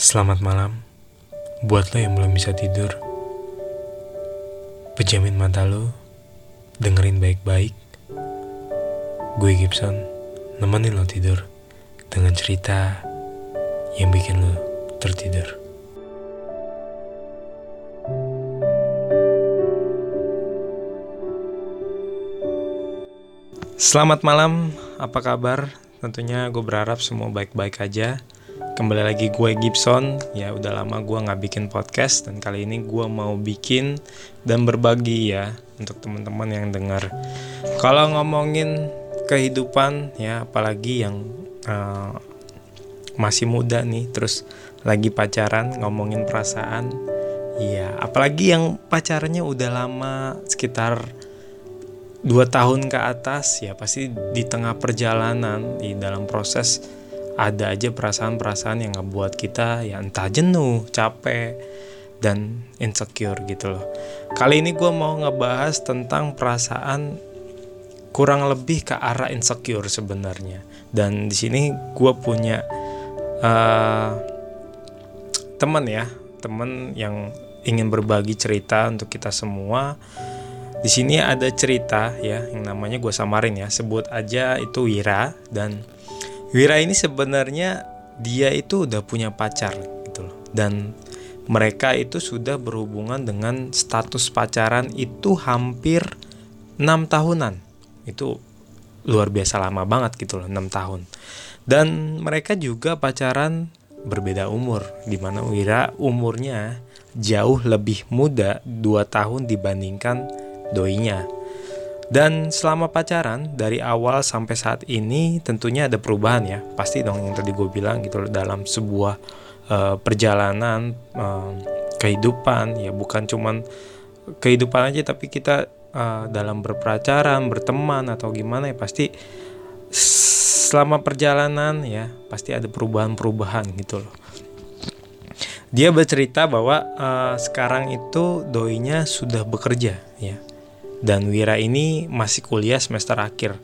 Selamat malam. Buat lo yang belum bisa tidur Pejamin mata lo Dengerin baik-baik. Gue Gibson Nemenin lo tidur Dengan cerita Yang bikin lo tertidur. Selamat malam, apa kabar? Tentunya gue berharap semua baik-baik aja Kembali lagi gue Gibson. Ya udah lama gue gak bikin podcast Dan kali ini gue mau bikin Dan berbagi ya Untuk teman-teman yang dengar Kalau ngomongin kehidupan Ya apalagi yang uh, Masih muda nih Terus lagi pacaran Ngomongin perasaan Ya apalagi yang pacarnya udah lama Sekitar dua tahun ke atas ya pasti di tengah perjalanan di dalam proses ada aja perasaan-perasaan yang ngebuat kita ya entah jenuh, capek, dan insecure gitu loh. Kali ini gue mau ngebahas tentang perasaan kurang lebih ke arah insecure sebenarnya. Dan di sini gue punya uh, teman ya, teman yang ingin berbagi cerita untuk kita semua. Di sini ada cerita ya yang namanya gue samarin ya, sebut aja itu Wira dan Wira ini sebenarnya dia itu udah punya pacar gitu loh. Dan mereka itu sudah berhubungan dengan status pacaran itu hampir enam tahunan. Itu luar biasa lama banget gitu loh enam tahun. Dan mereka juga pacaran berbeda umur di mana Wira umurnya jauh lebih muda 2 tahun dibandingkan doinya dan selama pacaran dari awal sampai saat ini tentunya ada perubahan ya. Pasti dong yang tadi gue bilang gitu loh dalam sebuah uh, perjalanan uh, kehidupan ya bukan cuman kehidupan aja tapi kita uh, dalam berpacaran, berteman atau gimana ya pasti selama perjalanan ya pasti ada perubahan-perubahan gitu loh. Dia bercerita bahwa uh, sekarang itu doinya sudah bekerja ya dan Wira ini masih kuliah semester akhir.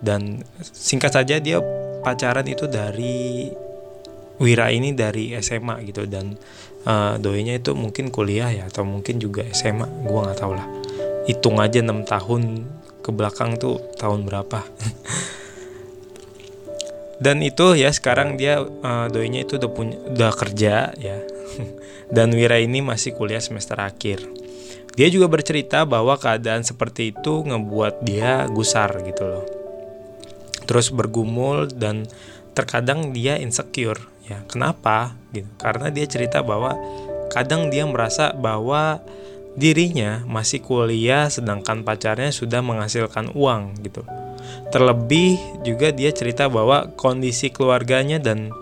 Dan singkat saja dia pacaran itu dari Wira ini dari SMA gitu. Dan uh, doinya itu mungkin kuliah ya atau mungkin juga SMA gua nggak tahu lah. Hitung aja enam tahun ke belakang tuh tahun berapa. Dan itu ya sekarang dia uh, doinya itu udah punya udah kerja ya. Dan Wira ini masih kuliah semester akhir dia juga bercerita bahwa keadaan seperti itu ngebuat dia gusar gitu loh. Terus bergumul dan terkadang dia insecure ya. Kenapa? Gitu. Karena dia cerita bahwa kadang dia merasa bahwa dirinya masih kuliah sedangkan pacarnya sudah menghasilkan uang gitu. Terlebih juga dia cerita bahwa kondisi keluarganya dan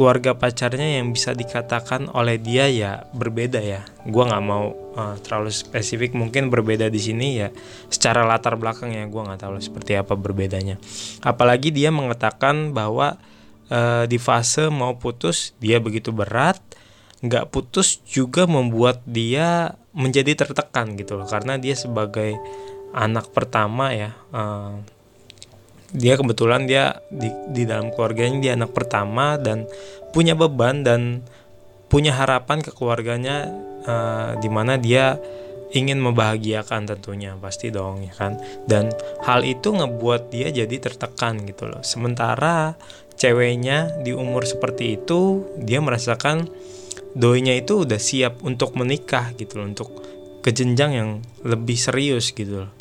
keluarga pacarnya yang bisa dikatakan oleh dia ya berbeda ya. Gua nggak mau uh, terlalu spesifik, mungkin berbeda di sini ya. Secara latar belakang ya, gua nggak tahu seperti apa berbedanya. Apalagi dia mengatakan bahwa uh, di fase mau putus dia begitu berat, nggak putus juga membuat dia menjadi tertekan gitu loh, karena dia sebagai anak pertama ya. Uh, dia kebetulan dia di, di dalam keluarganya dia anak pertama dan punya beban dan punya harapan ke keluarganya uh, di mana dia ingin membahagiakan tentunya pasti dong ya kan? Dan hal itu ngebuat dia jadi tertekan gitu loh. Sementara ceweknya di umur seperti itu dia merasakan doinya itu udah siap untuk menikah gitu loh untuk ke jenjang yang lebih serius gitu loh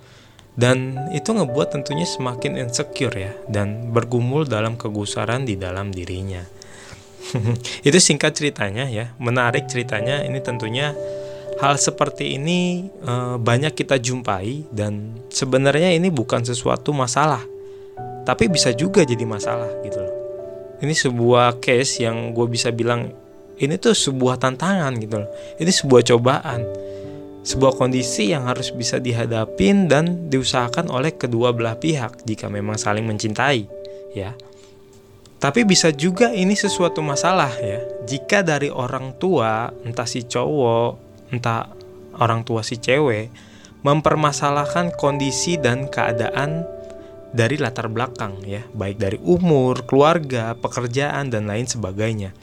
dan itu ngebuat tentunya semakin insecure ya dan bergumul dalam kegusaran di dalam dirinya. itu singkat ceritanya ya, menarik ceritanya ini tentunya hal seperti ini e, banyak kita jumpai dan sebenarnya ini bukan sesuatu masalah, tapi bisa juga jadi masalah gitu loh. Ini sebuah case yang gue bisa bilang ini tuh sebuah tantangan gitu loh. Ini sebuah cobaan sebuah kondisi yang harus bisa dihadapin dan diusahakan oleh kedua belah pihak jika memang saling mencintai, ya. Tapi bisa juga ini sesuatu masalah ya. Jika dari orang tua, entah si cowok, entah orang tua si cewek mempermasalahkan kondisi dan keadaan dari latar belakang ya, baik dari umur, keluarga, pekerjaan dan lain sebagainya.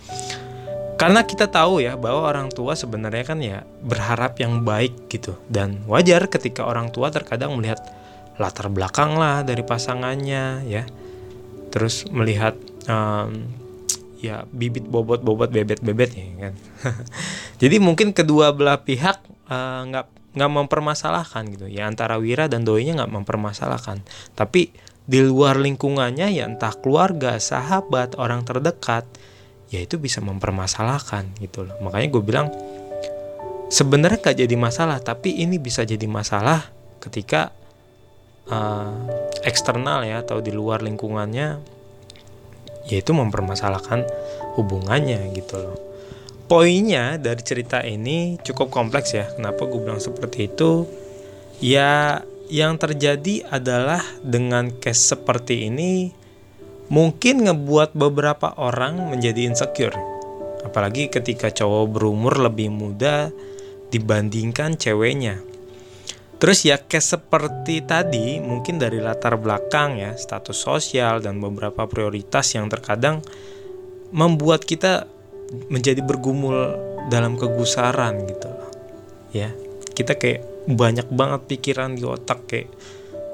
Karena kita tahu ya bahwa orang tua sebenarnya kan ya berharap yang baik gitu dan wajar ketika orang tua terkadang melihat latar belakang lah dari pasangannya ya terus melihat um, ya bibit bobot-bobot bebet-bebet ya kan. Jadi mungkin kedua belah pihak uh, nggak uh, nggak mempermasalahkan gitu ya antara Wira dan Doinya nggak mempermasalahkan. Tapi di luar lingkungannya ya entah keluarga, sahabat, orang terdekat ya itu bisa mempermasalahkan gitu loh. Makanya gue bilang sebenarnya gak jadi masalah tapi ini bisa jadi masalah ketika uh, eksternal ya atau di luar lingkungannya yaitu mempermasalahkan hubungannya gitu loh poinnya dari cerita ini cukup kompleks ya kenapa gue bilang seperti itu ya yang terjadi adalah dengan case seperti ini mungkin ngebuat beberapa orang menjadi insecure apalagi ketika cowok berumur lebih muda dibandingkan ceweknya Terus ya case seperti tadi mungkin dari latar belakang ya status sosial dan beberapa prioritas yang terkadang membuat kita menjadi bergumul dalam kegusaran gitu loh. Ya, kita kayak banyak banget pikiran di otak kayak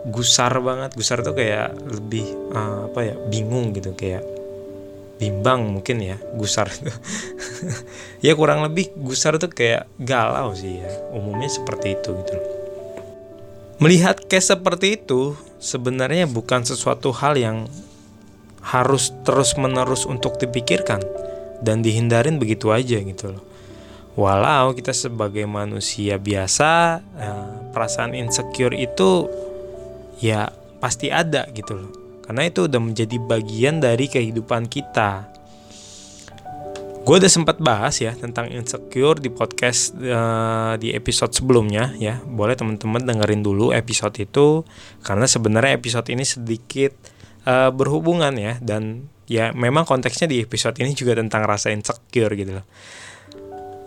gusar banget. Gusar tuh kayak lebih uh, apa ya, bingung gitu kayak bimbang mungkin ya gusar itu ya kurang lebih gusar tuh kayak galau sih ya umumnya seperti itu gitu Melihat case seperti itu sebenarnya bukan sesuatu hal yang harus terus-menerus untuk dipikirkan dan dihindarin begitu aja gitu loh. Walau kita sebagai manusia biasa eh, perasaan insecure itu ya pasti ada gitu loh. Karena itu udah menjadi bagian dari kehidupan kita. Gue udah sempat bahas ya tentang insecure di podcast uh, di episode sebelumnya ya. Boleh teman-teman dengerin dulu episode itu karena sebenarnya episode ini sedikit uh, berhubungan ya dan ya memang konteksnya di episode ini juga tentang rasa insecure gitu loh.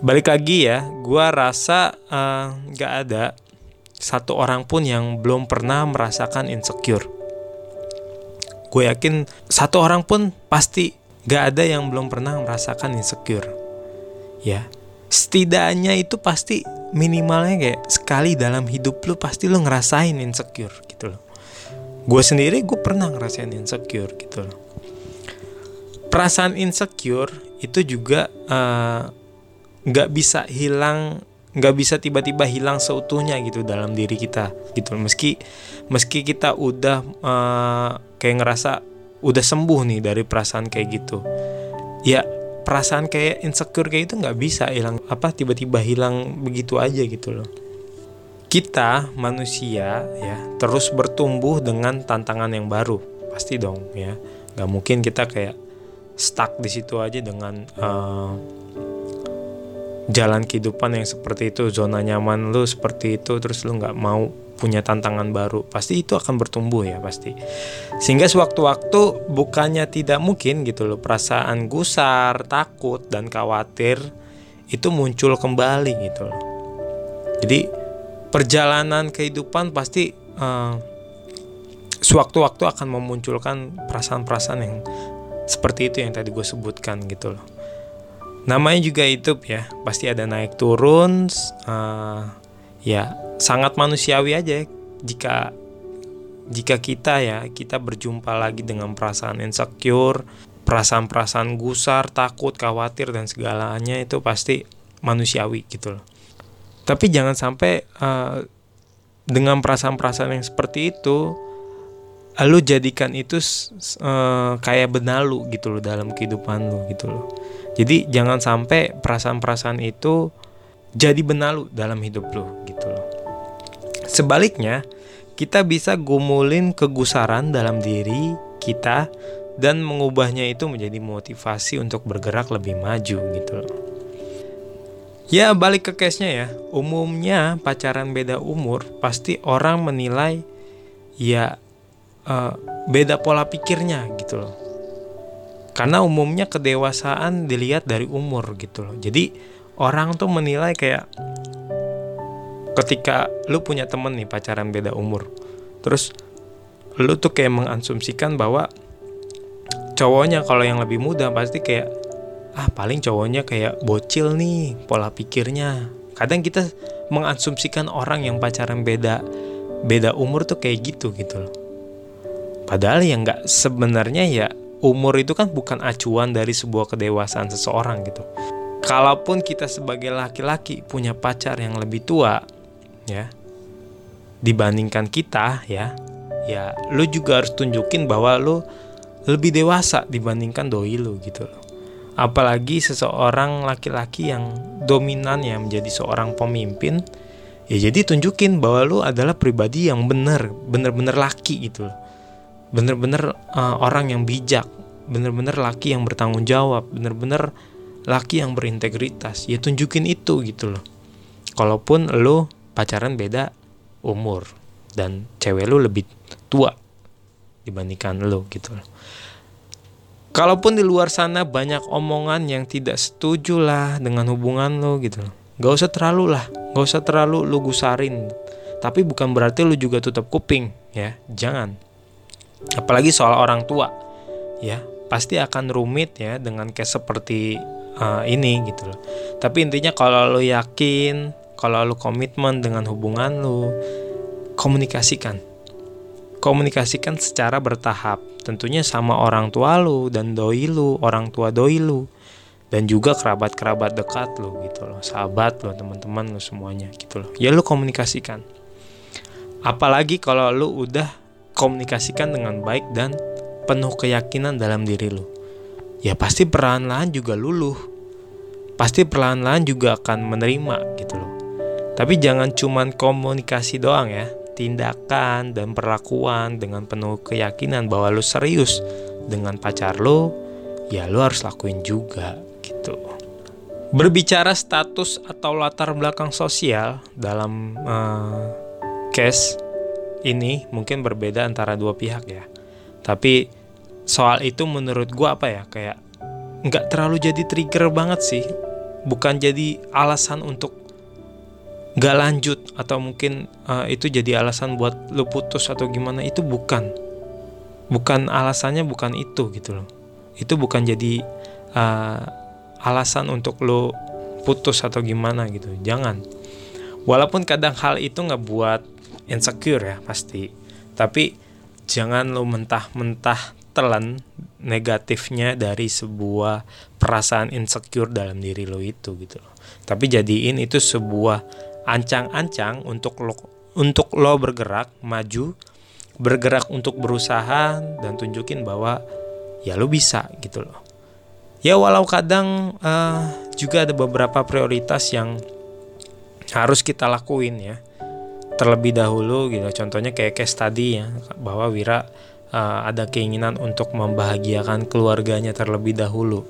Balik lagi ya, gue rasa uh, gak ada satu orang pun yang belum pernah merasakan insecure. Gue yakin satu orang pun pasti Gak ada yang belum pernah merasakan insecure. Ya, setidaknya itu pasti minimalnya kayak sekali dalam hidup lu pasti lu ngerasain insecure gitu loh. Gue sendiri gue pernah ngerasain insecure gitu loh. Perasaan insecure itu juga uh, nggak bisa hilang nggak bisa tiba-tiba hilang seutuhnya gitu dalam diri kita gitu. Meski meski kita udah uh, kayak ngerasa udah sembuh nih dari perasaan kayak gitu ya perasaan kayak insecure kayak itu nggak bisa hilang apa tiba-tiba hilang begitu aja gitu loh. Kita manusia ya terus bertumbuh dengan tantangan yang baru pasti dong ya. Nggak mungkin kita kayak stuck di situ aja dengan uh, jalan kehidupan yang seperti itu zona nyaman lu seperti itu terus lu nggak mau punya tantangan baru pasti itu akan bertumbuh ya pasti. Sehingga sewaktu-waktu bukannya tidak mungkin gitu loh perasaan gusar takut dan khawatir itu muncul kembali gitu loh. Jadi perjalanan kehidupan pasti uh, sewaktu-waktu akan memunculkan perasaan-perasaan yang seperti itu yang tadi gue sebutkan gitu loh namanya juga hidup ya pasti ada naik turun uh, ya sangat manusiawi aja jika jika kita ya kita berjumpa lagi dengan perasaan insecure, perasaan-perasaan gusar, takut, khawatir dan segalanya itu pasti manusiawi gitu loh. Tapi jangan sampai uh, dengan perasaan-perasaan yang seperti itu lu jadikan itu uh, kayak benalu gitu loh dalam kehidupan lu gitu loh. Jadi jangan sampai perasaan-perasaan itu jadi benalu dalam hidup lu gitu loh. Sebaliknya, kita bisa gumulin kegusaran dalam diri kita dan mengubahnya itu menjadi motivasi untuk bergerak lebih maju gitu loh. Ya balik ke case-nya ya, umumnya pacaran beda umur pasti orang menilai ya uh, beda pola pikirnya gitu loh. Karena umumnya kedewasaan dilihat dari umur gitu loh. Jadi orang tuh menilai kayak ketika lu punya temen nih pacaran beda umur terus lu tuh kayak mengasumsikan bahwa cowoknya kalau yang lebih muda pasti kayak ah paling cowoknya kayak bocil nih pola pikirnya kadang kita mengasumsikan orang yang pacaran beda beda umur tuh kayak gitu gitu loh padahal yang nggak sebenarnya ya umur itu kan bukan acuan dari sebuah kedewasaan seseorang gitu. Kalaupun kita sebagai laki-laki punya pacar yang lebih tua ya dibandingkan kita ya ya lu juga harus tunjukin bahwa lu lebih dewasa dibandingkan doi lu gitu loh. Apalagi seseorang laki-laki yang dominan ya menjadi seorang pemimpin ya jadi tunjukin bahwa lu adalah pribadi yang benar bener-bener laki gitu loh bener-bener uh, orang yang bijak bener-bener laki yang bertanggung jawab bener-bener laki yang berintegritas ya tunjukin itu gitu loh kalaupun lu pacaran beda umur dan cewek lu lebih tua dibandingkan lu gitu loh Kalaupun di luar sana banyak omongan yang tidak setuju lah dengan hubungan lo gitu loh. Gak usah terlalu lah, gak usah terlalu lu gusarin. Tapi bukan berarti lu juga tutup kuping ya, jangan. Apalagi soal orang tua ya, pasti akan rumit ya dengan kayak seperti uh, ini gitu loh. Tapi intinya kalau lu yakin, kalau lu komitmen dengan hubungan lu, komunikasikan. Komunikasikan secara bertahap tentunya sama orang tua lu dan doi lu, orang tua doi lu dan juga kerabat-kerabat dekat lu gitu loh, sahabat lu, teman-teman lu semuanya gitu loh. Ya lu komunikasikan. Apalagi kalau lu udah komunikasikan dengan baik dan penuh keyakinan dalam diri lu. Ya pasti perlahan-lahan juga luluh. Pasti perlahan-lahan juga akan menerima gitu loh. Tapi jangan cuman komunikasi doang ya tindakan dan perlakuan dengan penuh keyakinan bahwa lu serius dengan pacar lu, ya lu harus lakuin juga gitu. Berbicara status atau latar belakang sosial dalam uh, case ini mungkin berbeda antara dua pihak ya. Tapi soal itu menurut gua apa ya kayak nggak terlalu jadi trigger banget sih. Bukan jadi alasan untuk gak lanjut atau mungkin uh, itu jadi alasan buat lo putus atau gimana itu bukan bukan alasannya bukan itu gitu loh itu bukan jadi uh, alasan untuk lo putus atau gimana gitu jangan walaupun kadang hal itu nggak buat insecure ya pasti. Tapi jangan lo mentah-mentah telan negatifnya dari sebuah perasaan insecure dalam diri lo itu gitu loh. Tapi jadiin itu sebuah ancang-ancang untuk lo untuk lo bergerak maju bergerak untuk berusaha dan tunjukin bahwa ya lo bisa gitu loh. Ya walau kadang uh, juga ada beberapa prioritas yang harus kita lakuin ya terlebih dahulu gitu. Contohnya kayak case tadi ya bahwa Wira uh, ada keinginan untuk membahagiakan keluarganya terlebih dahulu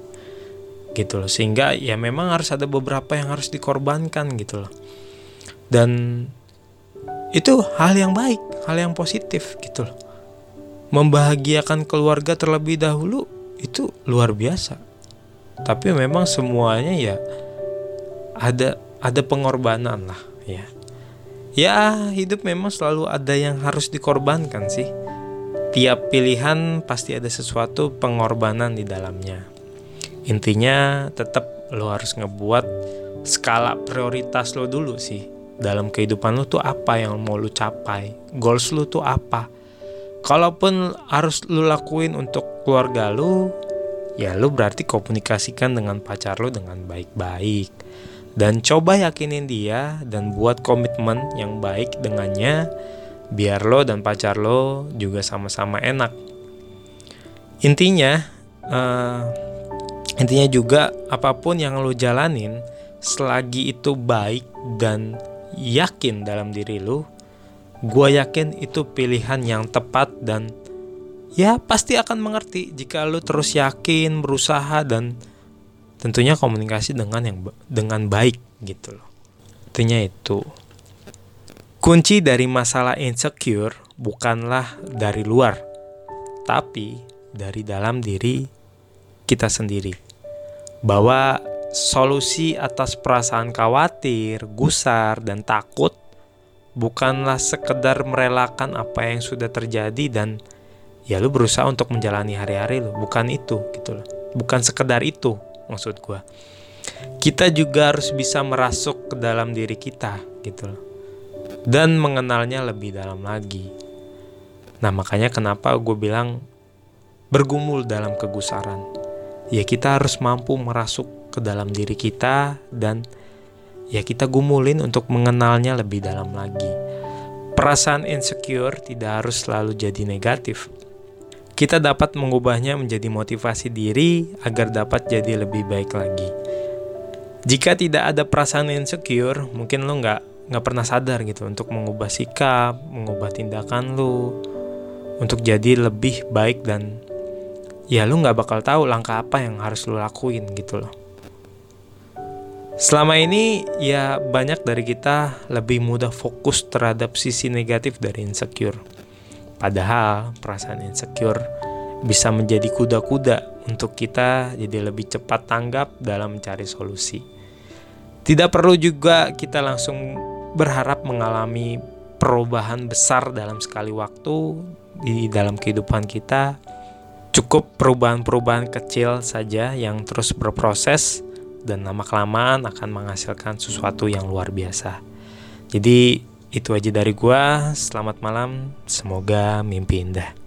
gitu loh. Sehingga ya memang harus ada beberapa yang harus dikorbankan gitu loh. Dan itu hal yang baik hal yang positif gitu loh. Membahagiakan keluarga terlebih dahulu itu luar biasa. Tapi memang semuanya ya ada ada pengorbanan lah ya ya hidup memang selalu ada yang harus dikorbankan sih. Tiap pilihan pasti ada sesuatu pengorbanan di dalamnya. Intinya tetap lo harus ngebuat skala prioritas lo dulu sih. Dalam kehidupan lu tuh apa yang mau lu capai? Goals lu tuh apa? Kalaupun harus lu lakuin untuk keluarga lu ya lu berarti komunikasikan dengan pacar lu dengan baik-baik dan coba yakinin dia dan buat komitmen yang baik dengannya biar lo dan pacar lo juga sama-sama enak. Intinya uh, intinya juga apa pun yang lo jalanin selagi itu baik dan yakin dalam diri lu, gue yakin itu pilihan yang tepat dan ya pasti akan mengerti jika lu terus yakin berusaha dan tentunya komunikasi dengan yang dengan baik gitu loh. Intinya itu. Kunci dari masalah insecure bukanlah dari luar, tapi dari dalam diri kita sendiri. Bahwa solusi atas perasaan khawatir, gusar, dan takut bukanlah sekedar merelakan apa yang sudah terjadi dan ya lu berusaha untuk menjalani hari-hari lu, bukan itu gitu loh. Bukan sekedar itu maksud gue kita juga harus bisa merasuk ke dalam diri kita gitu loh dan mengenalnya lebih dalam lagi nah makanya kenapa gue bilang bergumul dalam kegusaran ya kita harus mampu merasuk ke dalam diri kita dan ya kita gumulin untuk mengenalnya lebih dalam lagi. Perasaan insecure tidak harus selalu jadi negatif. Kita dapat mengubahnya menjadi motivasi diri agar dapat jadi lebih baik lagi. Jika tidak ada perasaan insecure, mungkin lo nggak nggak pernah sadar gitu untuk mengubah sikap, mengubah tindakan lo, untuk jadi lebih baik dan ya lo nggak bakal tahu langkah apa yang harus lo lakuin gitu loh. Selama ini ya banyak dari kita lebih mudah fokus terhadap sisi negatif dari insecure. Padahal perasaan insecure bisa menjadi kuda-kuda untuk kita jadi lebih cepat tanggap dalam mencari solusi. Tidak perlu juga kita langsung berharap mengalami perubahan besar dalam sekali waktu di dalam kehidupan kita. Cukup perubahan-perubahan kecil saja yang terus berproses dan lama-kelamaan akan menghasilkan sesuatu yang luar biasa. Jadi itu aja dari gua. Selamat malam. Semoga mimpi indah.